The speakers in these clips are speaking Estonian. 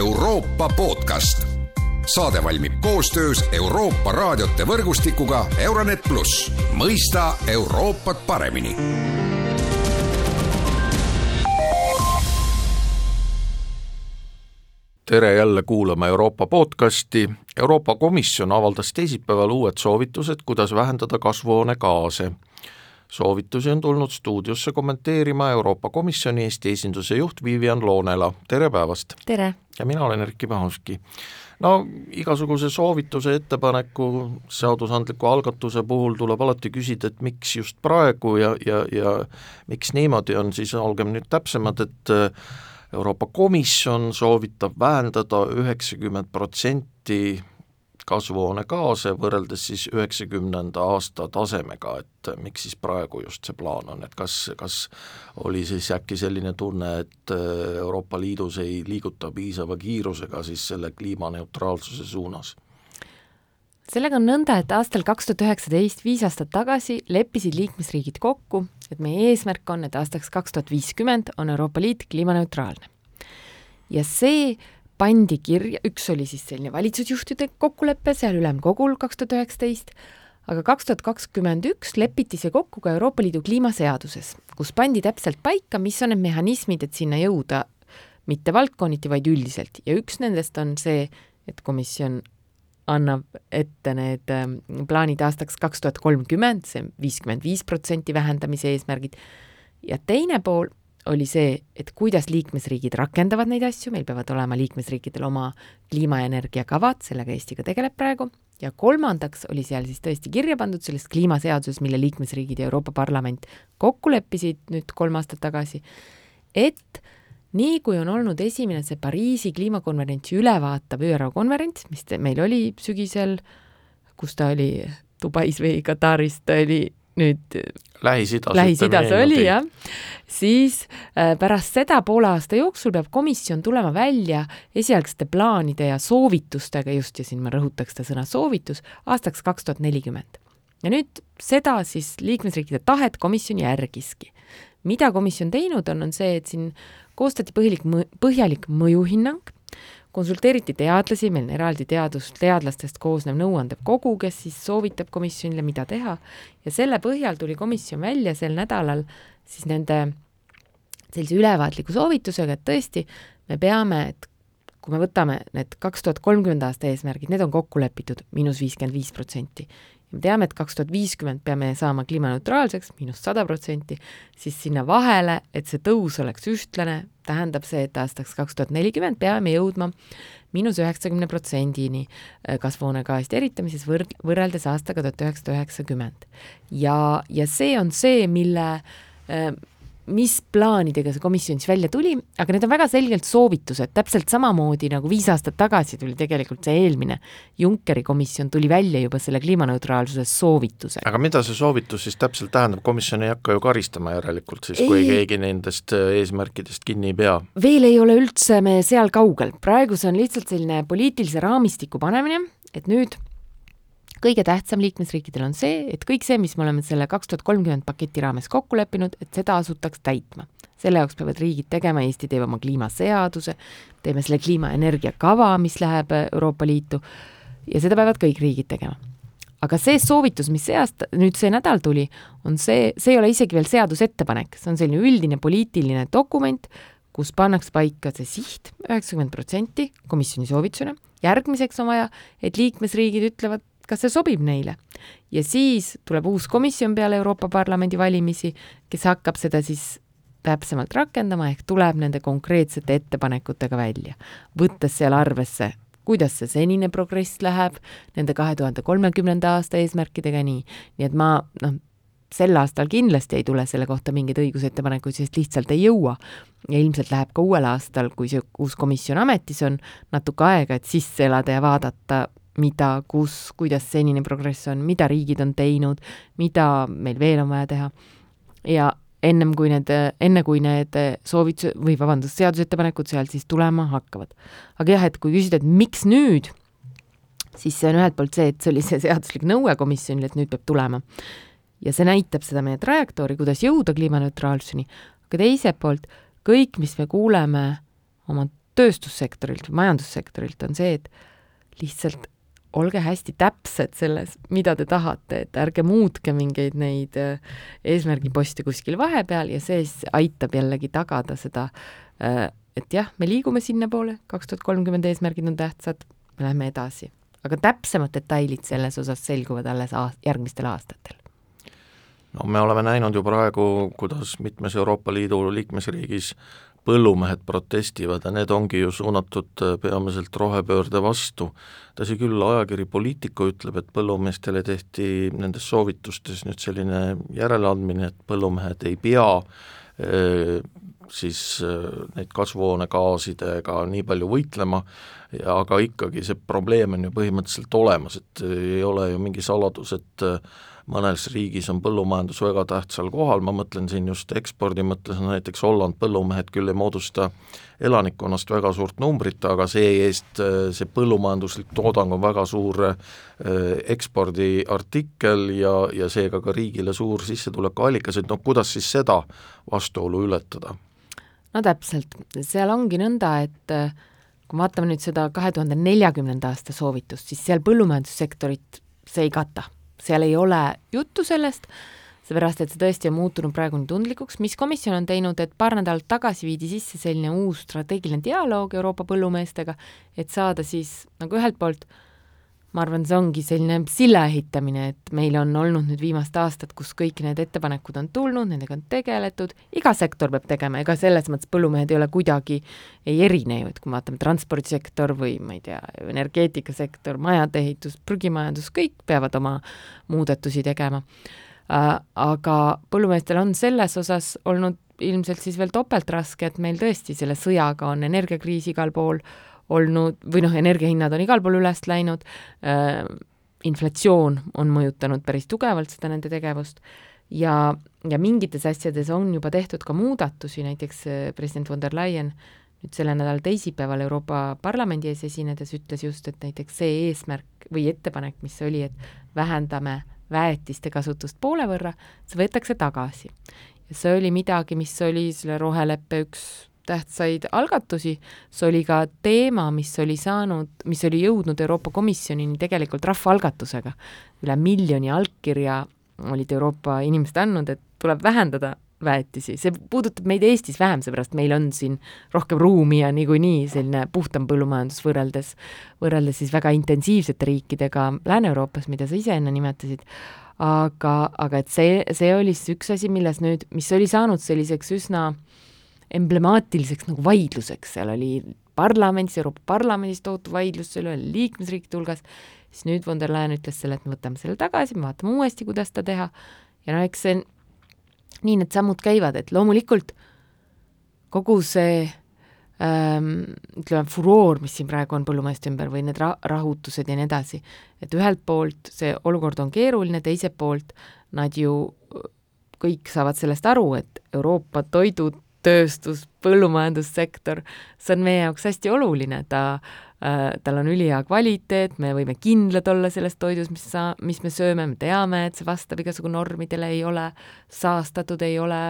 Euroopa podcast. saade valmib koostöös Euroopa raadiote võrgustikuga Euronet pluss, mõista Euroopat paremini tere jälle kuulama Euroopa podcasti. Euroopa Komisjon avaldas teisipäeval uued soovitused, kuidas vähendada kasvuhoonegaase. Soovitusi on tulnud stuudiosse kommenteerima Euroopa Komisjoni Eesti esinduse juht Vivian Loonela, tere päevast! tere! ja mina olen Erkki Pahovski. no igasuguse soovituse, ettepaneku, seadusandliku algatuse puhul tuleb alati küsida, et miks just praegu ja, ja, ja miks niimoodi on, siis olgem nüüd täpsemad, et Euroopa Komisjon soovitab vähendada üheksakümmend protsenti kasvuhoonegaase võrreldes siis üheksakümnenda aasta tasemega, et miks siis praegu just see plaan on, et kas, kas oli siis äkki selline tunne, et Euroopa Liidus ei liiguta piisava kiirusega siis selle kliimaneutraalsuse suunas? sellega on nõnda, et aastal kaks tuhat üheksateist, viis aastat tagasi, leppisid liikmesriigid kokku, et meie eesmärk on, et aastaks kaks tuhat viiskümmend on Euroopa Liit kliimaneutraalne. ja see pandi kirja, üks oli siis selline valitsusjuhtide kokkulepe seal ülemkogul kaks tuhat üheksateist, aga kaks tuhat kakskümmend üks lepiti see kokku ka Euroopa Liidu kliimaseaduses, kus pandi täpselt paika, mis on need mehhanismid, et sinna jõuda mitte valdkonniti, vaid üldiselt. Ja üks nendest on see, et komisjon annab ette need ähm, plaanid aastaks kaks tuhat kolmkümmend, see viiskümmend viis protsenti vähendamise eesmärgid, ja teine pool oli see, et kuidas liikmesriigid rakendavad neid asju, meil peavad olema liikmesriikidel oma kliima- ja energiakavad, sellega Eesti ka tegeleb praegu, ja kolmandaks oli seal siis tõesti kirja pandud selles kliimaseaduses, mille liikmesriigid ja Euroopa Parlament kokku leppisid nüüd kolm aastat tagasi, et nii kui on olnud esimene see Pariisi kliimakonverentsi ülevaatav ÜRO konverents, mis meil oli sügisel, kus ta oli Dubais või Kataris, ta oli nüüd Lähis-Idas, Lähis-Idas oli jah, siis äh, pärast seda poole aasta jooksul peab komisjon tulema välja esialgsete plaanide ja soovitustega just, ja siin ma rõhutaks seda sõna soovitus, aastaks kaks tuhat nelikümmend. ja nüüd seda siis liikmesriikide tahet komisjon järgiski. mida komisjon teinud on, on see, et siin koostati põhilik, põhjalik mõjuhinnang, konsulteeriti teadlasi, meil on eraldi teadus, teadlastest koosnev nõuandev kogu, kes siis soovitab komisjonile, mida teha, ja selle põhjal tuli komisjon välja sel nädalal siis nende sellise ülevaatliku soovitusega, et tõesti, me peame, et kui me võtame need kaks tuhat kolmkümmend aasta eesmärgid, need on kokku lepitud, miinus viiskümmend viis protsenti me teame, et kaks tuhat viiskümmend peame saama kliimaneutraalseks, miinus sada protsenti, siis sinna vahele, et see tõus oleks ühtlane, tähendab see, et aastaks kaks tuhat nelikümmend peame jõudma miinus üheksakümne protsendini äh, kasvuhoonegaaside eritamises võrd-, võrreldes aastaga tuhat üheksasada üheksakümmend. ja, ja see on see, mille äh, mis plaanidega see komisjon siis välja tuli, aga need on väga selgelt soovitused, täpselt samamoodi nagu viis aastat tagasi tuli tegelikult see eelmine Junckeri komisjon tuli välja juba selle kliimaneutraalsuse soovitusega. aga mida see soovitus siis täpselt tähendab, komisjon ei hakka ju karistama järelikult siis, kui ei. keegi nendest äh, eesmärkidest kinni ei pea? veel ei ole üldse me seal kaugel, praegu see on lihtsalt selline poliitilise raamistiku panemine, et nüüd kõige tähtsam liikmesriikidel on see, et kõik see, mis me oleme selle kaks tuhat kolmkümmend paketi raames kokku leppinud, et seda asutaks täitma. selle jaoks peavad riigid tegema, Eesti teeb oma kliimaseaduse, teeme selle kliimaenergia kava, mis läheb Euroopa Liitu ja seda peavad kõik riigid tegema. aga see soovitus, mis see aasta, nüüd see nädal tuli, on see, see ei ole isegi veel seadusettepanek, see on selline üldine poliitiline dokument, kus pannakse paika see siht, üheksakümmend protsenti komisjoni soovitusena, järgmiseks on vaja, et liikmesriigid ütlevad, kas see sobib neile. ja siis tuleb uus komisjon peale Euroopa Parlamendi valimisi, kes hakkab seda siis täpsemalt rakendama, ehk tuleb nende konkreetsete ettepanekutega välja, võttes seal arvesse, kuidas see senine progress läheb nende kahe tuhande kolmekümnenda aasta eesmärkidega, nii. nii et ma noh, sel aastal kindlasti ei tule selle kohta mingeid õigusettepanekuid, sest lihtsalt ei jõua. ja ilmselt läheb ka uuel aastal, kui see uus komisjon ametis on, natuke aega, et sisse elada ja vaadata, mida, kus, kuidas senine progress on, mida riigid on teinud, mida meil veel on vaja teha. ja ennem kui need, enne kui need soovitused või vabandust, seadusettepanekud sealt siis tulema hakkavad. aga jah, et kui küsida, et miks nüüd, siis see on ühelt poolt see, et see oli see seaduslik nõue komisjonile, et nüüd peab tulema. ja see näitab seda meie trajektoori, kuidas jõuda kliimaneutraalsuseni, aga teiselt poolt kõik, mis me kuuleme oma tööstussektorilt või majandussektorilt, on see, et lihtsalt olge hästi täpsed selles, mida te tahate, et ärge muutke mingeid neid äh, eesmärgiposte kuskil vahepeal ja see siis aitab jällegi tagada seda, äh, et jah, me liigume sinnapoole, kaks tuhat kolmkümmend eesmärgid on tähtsad, me läheme edasi. aga täpsemad detailid selles osas selguvad alles aast-, järgmistel aastatel no me oleme näinud ju praegu, kuidas mitmes Euroopa Liidu liikmesriigis põllumehed protestivad ja need ongi ju suunatud äh, peamiselt rohepöörde vastu. tõsi küll, ajakiri Politico ütleb, et põllumeestele tehti nendes soovitustes nüüd selline järeleandmine, et põllumehed ei pea äh, siis äh, neid kasvuhoonegaasidega nii palju võitlema, aga ikkagi see probleem on ju põhimõtteliselt olemas, et ei ole ju mingi saladus, et mõnes riigis on põllumajandus väga tähtsal kohal, ma mõtlen siin just ekspordi mõttes, näiteks Holland põllumehed küll ei moodusta elanikkonnast väga suurt numbrit, aga see-eest see põllumajanduslik toodang on väga suur äh, ekspordiartikkel ja, ja seega ka riigile suur sissetulekuallikas, et noh, kuidas siis seda vastuolu ületada? no täpselt, seal ongi nõnda, et äh, kui me vaatame nüüd seda kahe tuhande neljakümnenda aasta soovitust, siis seal põllumajandussektorit see ei kata seal ei ole juttu sellest, seepärast et see tõesti on muutunud praegu nii tundlikuks, mis komisjon on teinud, et paar nädalat tagasi viidi sisse selline uus strateegiline dialoog Euroopa põllumeestega, et saada siis nagu ühelt poolt äh, ma arvan, see ongi selline silla ehitamine, et meil on olnud nüüd viimased aastad, kus kõik need ettepanekud on tulnud, nendega on tegeletud, iga sektor peab tegema, ega selles mõttes põllumehed ei ole kuidagi, ei erine ju, et kui me vaatame transpordisektor või ma ei tea, energeetikasektor, majade ehitus, prügimajandus, kõik peavad oma muudatusi tegema äh,. Aga põllumeestel on selles osas olnud ilmselt siis veel topelt raske, et meil tõesti selle sõjaga on energiakriis igal pool äh, olnud või noh, energiahinnad on igal pool üles läinud äh,, inflatsioon on mõjutanud päris tugevalt seda nende tegevust ja, ja mingites asjades on juba tehtud ka muudatusi, näiteks äh, president von der Leyen nüüd selle nädala teisipäeval Euroopa Parlamendi ees esinedes ütles just, et näiteks see eesmärk või ettepanek, mis oli, et vähendame väetiste kasutust poole võrra, see võetakse tagasi. see oli midagi, mis oli selle roheleppe üks tähtsaid algatusi, see oli ka teema, mis oli saanud, mis oli jõudnud Euroopa Komisjonini tegelikult rahvaalgatusega. üle miljoni allkirja olid Euroopa inimesed andnud, et tuleb vähendada väetisi, see puudutab meid Eestis vähem, seepärast meil on siin rohkem ruumi ja niikuinii selline puhtam põllumajandus võrreldes, võrreldes siis väga intensiivsete riikidega Lääne-Euroopas, mida sa ise enne nimetasid, aga, aga et see, see oli siis üks asi, milles nüüd, mis oli saanud selliseks üsna äh, emblemaatiliseks nagu vaidluseks, seal oli parlamendis, Euroopa Parlamendis tohutu vaidlus selle üle liikmesriikide hulgas, siis nüüd von der Leyen ütles selle, et me võtame selle tagasi, me vaatame uuesti, kuidas seda teha, ja no eks see nii need sammud käivad, et loomulikult kogu see ähm, ütleme, furoor, mis siin praegu on põllumeeste ümber või need ra-, rahutused ja nii edasi, et ühelt poolt see olukord on keeruline, teiselt poolt nad ju kõik saavad sellest aru, et Euroopa toidud tööstus, põllumajandussektor, see on meie jaoks hästi oluline, ta äh,, tal on ülihea kvaliteet, me võime kindlad olla selles toidus, mis sa, mis me sööme, me teame, et see vastab igasugu normidele, ei ole saastatud, ei ole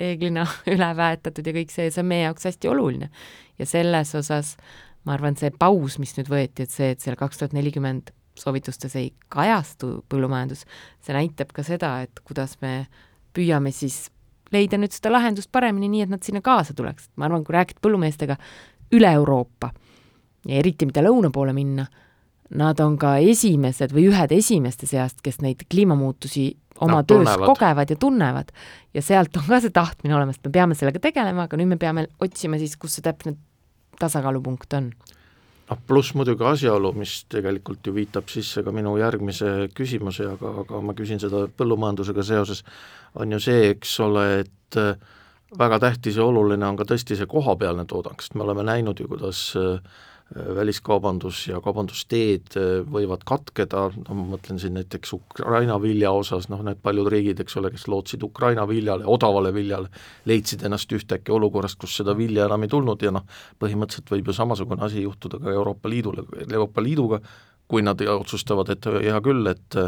reeglina üle väetatud ja kõik see, see on meie jaoks hästi oluline. ja selles osas ma arvan, see paus, mis nüüd võeti, et see, et seal kaks tuhat nelikümmend soovitustes ei kajastu põllumajandus, see näitab ka seda, et kuidas me püüame siis leida nüüd seda lahendust paremini, nii et nad sinna kaasa tuleks. ma arvan, kui rääkida põllumeestega üle Euroopa ja eriti mida lõuna poole minna, nad on ka esimesed või ühed esimeste seast, kes neid kliimamuutusi oma nad töös tunnevad. kogevad ja tunnevad. ja sealt on ka see tahtmine olemas, et me peame sellega tegelema, aga nüüd me peame otsima siis, kus see täpne tasakaalupunkt on noh, pluss muidugi asjaolu, mis tegelikult ju viitab sisse ka minu järgmise küsimuse, aga, aga ma küsin seda põllumajandusega seoses, on ju see, eks ole, et äh, väga tähtis ja oluline on ka tõesti see kohapealne toodang, sest me oleme näinud ju, kuidas äh, väliskaubandus ja kaubandusteed äh, võivad katkeda, no ma mõtlen siin näiteks Ukraina vilja osas, noh need paljud riigid, eks ole, kes lootsid Ukraina viljale, odavale viljale, leidsid ennast ühtäkki olukorrast, kus seda vilja enam ei tulnud. Ja noh, põhimõtteliselt võib ju samasugune asi juhtuda ka Euroopa Liidule, Euroopa Liiduga, kui nad otsustavad, et hea küll, et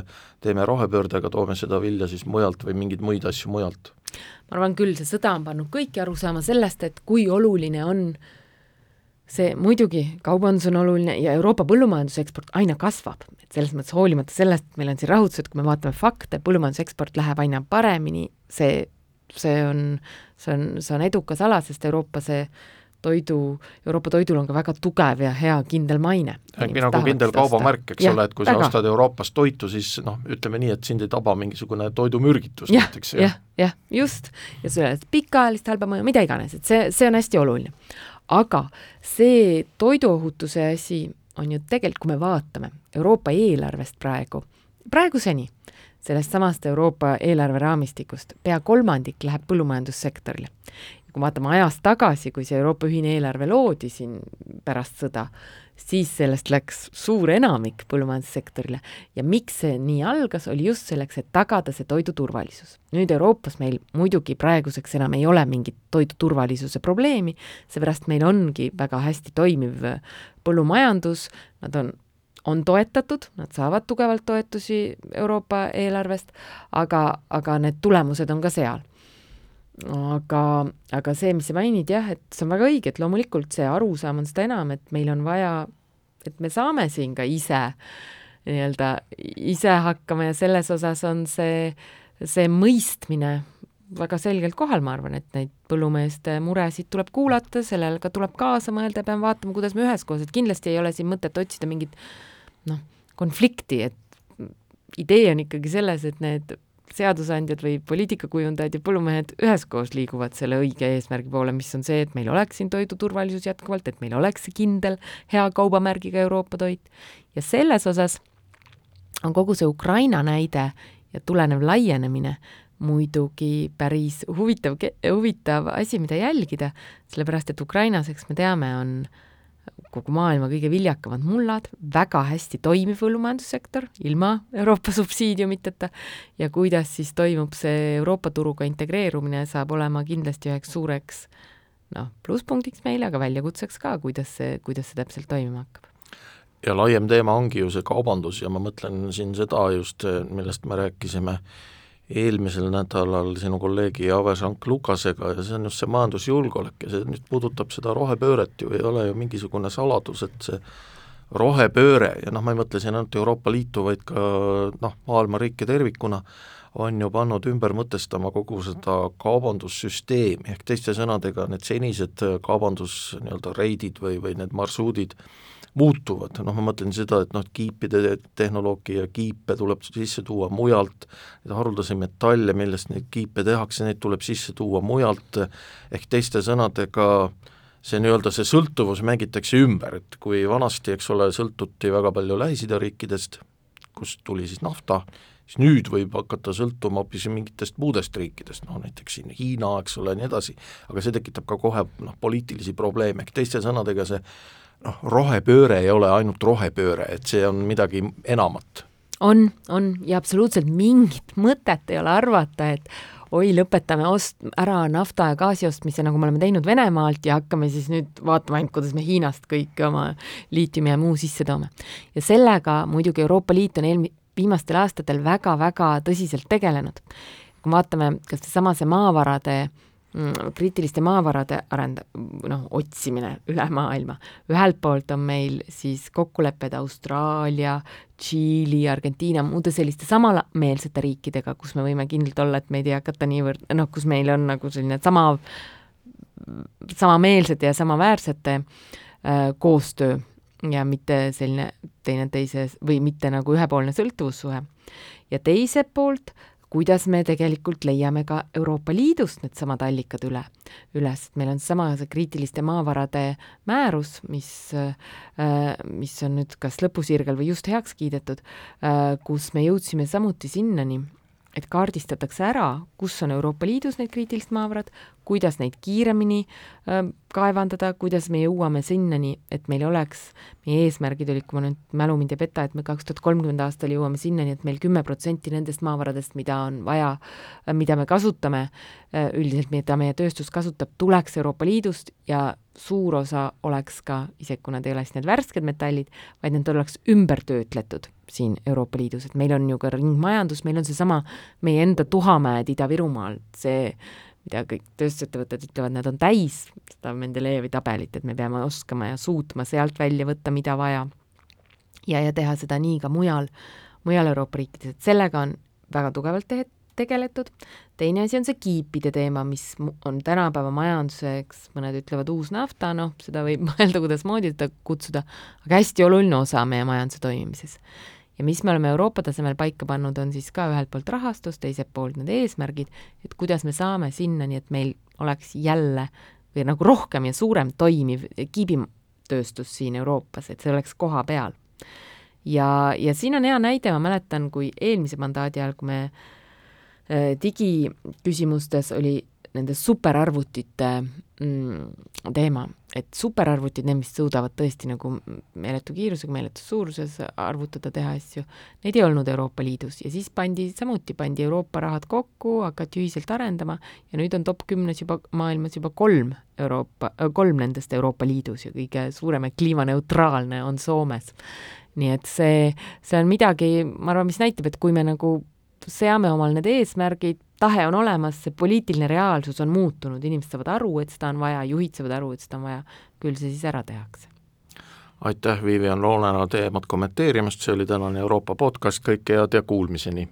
teeme rohepöördega, toome seda vilja siis mujalt või mingeid muid asju mujalt. ma arvan küll, see sõda on pannud kõiki aru saama sellest, et kui oluline on see muidugi, kaubandus on oluline ja Euroopa põllumajanduseksport aina kasvab, et selles mõttes hoolimata sellest, et meil on siin rahutused, kui me vaatame fakte, põllumajanduseksport läheb aina paremini, see, see on, see on, see on edukas ala, sest Euroopa see toidu, Euroopa toidul on ka väga tugev ja hea kindel maine. äkki nagu kindel kaubamärk, eks ja, ole, et kui väga. sa ostad Euroopast toitu, siis noh, ütleme nii, et sind ei taba mingisugune toidumürgitus ja, näiteks. jah, jah, just. ja see pikaajalist halba mõju, mida iganes, et see, see on hästi oluline aga see toiduohutuse asi on ju tegelikult, kui me vaatame Euroopa eelarvest praegu, praeguseni, sellest samast Euroopa eelarveraamistikust, pea kolmandik läheb põllumajandussektorile. Kui vaatame ajas tagasi, kui see Euroopa ühine eelarve loodi siin pärast sõda, siis sellest läks suur enamik põllumajandussektorile. Ja miks see nii algas, oli just selleks, et tagada see toidu turvalisus. nüüd Euroopas meil muidugi praeguseks enam ei ole mingit toidu turvalisuse probleemi, seepärast meil ongi väga hästi toimiv põllumajandus, nad on on toetatud, nad saavad tugevalt toetusi Euroopa eelarvest, aga, aga need tulemused on ka seal aga, aga see, mis sa mainid jah, et see on väga õige, et loomulikult see arusaam on seda enam, et meil on vaja, et me saame siin ka ise nii-öelda ise hakkama ja selles osas on see, see mõistmine väga selgelt kohal, ma arvan, et neid põllumeeste muresid tuleb kuulata, sellele ka tuleb kaasa mõelda ja peame vaatama, kuidas me üheskoos, et kindlasti ei ole siin mõtet otsida mingit noh, konflikti, et idee on ikkagi selles, et need seadusandjad või poliitikakujundajad ja põllumehed üheskoos liiguvad selle õige eesmärgi poole, mis on see, et meil oleks siin toiduturvalisus jätkuvalt, et meil oleks see kindel hea kaubamärgiga Euroopa toit. ja selles osas on kogu see Ukraina näide ja tulenev laienemine muidugi päris huvitav, huvitav asi, mida jälgida, sellepärast et Ukrainas, eks me teame, on äh, kogu maailma kõige viljakamad mullad, väga hästi toimiv põllumajandussektor ilma Euroopa subsiidiumiteta. Ja kuidas siis toimub see Euroopa turuga integreerumine, saab olema kindlasti üheks suureks noh, plusspunktiks meile, aga väljakutseks ka, kuidas see, kuidas see täpselt toimima hakkab. Ja laiem teema ongi ju see kaubandus ja ma mõtlen siin seda just, millest me rääkisime äh, eelmisel nädalal sinu kolleegi Ave Sank Lukasega ja see on just see majandusjulgeolek ja see nüüd puudutab seda rohepööret ju, ei ole ju mingisugune saladus, et see rohepööre ja noh, ma ei mõtle siin ainult Euroopa Liitu, vaid ka noh, maailma riike tervikuna, on ju pannud ümber mõtestama kogu seda kaubandussüsteemi, ehk teiste sõnadega need senised kaubandus nii-öelda reidid või, või need marsruudid muutuvad, noh ma mõtlen seda, et noh, kiipide tehnoloogia, kiipe tuleb sisse tuua mujalt, haruldasi metalle, millest neid kiipe tehakse, neid tuleb sisse tuua mujalt, ehk teiste sõnadega see nii-öelda see sõltuvus mängitakse ümber, et kui vanasti, eks ole, sõltuti väga palju Lähis-Ida riikidest, kust tuli siis nafta, siis nüüd võib hakata sõltuma hoopis mingitest muudest riikidest, noh näiteks siin Hiina, eks ole, nii edasi, aga see tekitab ka kohe noh, poliitilisi probleeme, ehk teiste sõnadega see noh, rohepööre ei ole ainult rohepööre, et see on midagi enamat. on, on ja absoluutselt mingit mõtet ei ole arvata, et oi, lõpetame ost-, ära nafta ja gaasi ostmise, nagu me oleme teinud Venemaalt ja hakkame siis nüüd vaatama ainult, kuidas me Hiinast kõike oma liitiumi ja muu sisse toome. ja sellega muidugi Euroopa Liit on eelmi-, viimastel aastatel väga-väga tõsiselt tegelenud. kui vaatame kas seesama see maavarade kriitiliste maavarade arend-, noh, otsimine üle maailma. ühelt poolt on meil siis kokkulepped Austraalia, Tšiili, Argentiina, muude selliste samameelsete riikidega, kus me võime kindlalt olla, et meid ei hakata niivõrd, noh, kus meil on nagu selline sama, samameelsete ja samaväärsete äh, koostöö ja mitte selline teineteise või mitte nagu ühepoolne sõltuvussuhe. ja teiselt poolt kuidas me tegelikult leiame ka Euroopa Liidust needsamad allikad üle, üles, et meil on seesama see kriitiliste maavarade määrus, mis, äh, mis on nüüd kas lõpusirgel või just heaks kiidetud, äh, kus me jõudsime samuti sinnani, et kaardistatakse ära, kus on Euroopa Liidus need kriitilised maavarad, kuidas neid kiiremini kaevandada, kuidas me jõuame sinnani, et meil oleks, meie eesmärgid olid, kui ma nüüd mälu mind ei peta, et me kaks tuhat kolmkümmend aastal jõuame sinnani, et meil kümme protsenti nendest maavaradest, mida on vaja, mida me kasutame üldiselt mida meie tööstus kasutab, tuleks Euroopa Liidust ja suur osa oleks ka, isegi kui nad ei ole siis need värsked metallid, vaid need oleks ümber töötletud siin Euroopa Liidus, et meil on ju ka ringmajandus, meil on seesama meie enda tuhamäed Ida-Virumaal, see mida kõik tööstusettevõtted ütlevad, nad on täis seda Mendelejevi tabelit, et me peame oskama ja suutma sealt välja võtta, mida vaja. ja, ja teha seda nii ka mujal, mujal Euroopa riikides, et sellega on väga tugevalt te tegeletud. teine asi on see kiipide teema, mis on tänapäeva majanduseks, mõned ütlevad uus nafta, noh, seda võib mõelda kuidasmoodi seda kutsuda, aga hästi oluline osa meie majanduse toimimises ja mis me oleme Euroopa tasemel paika pannud, on siis ka ühelt poolt rahastus, teiselt poolt need eesmärgid, et kuidas me saame sinnani, et meil oleks jälle või nagu rohkem ja suurem toimiv kiibitööstus siin Euroopas, et see oleks koha peal. ja, ja siin on hea näide, ma mäletan, kui eelmise mandaadi ajal, kui me äh, digiküsimustes oli nende superarvutite mm, teema, et superarvutid, need, mis suudavad tõesti nagu meeletu kiirusega, meeletus suuruses arvutada, teha asju, neid ei olnud Euroopa Liidus ja siis pandi samuti, pandi Euroopa rahad kokku, hakati ühiselt arendama ja nüüd on top kümnes juba maailmas juba kolm Euroopa, kolm nendest Euroopa Liidus ja kõige suurem ja kliimaneutraalne on Soomes. nii et see, see on midagi, ma arvan, mis näitab, et kui me nagu seame omal need eesmärgid, tahe on olemas, see poliitiline reaalsus on muutunud, inimesed saavad aru, et seda on vaja, juhid saavad aru, et seda on vaja, küll see siis ära tehakse. aitäh, Vivian Loonena teemat kommenteerimast, see oli tänane Euroopa podcast, kõike head ja kuulmiseni!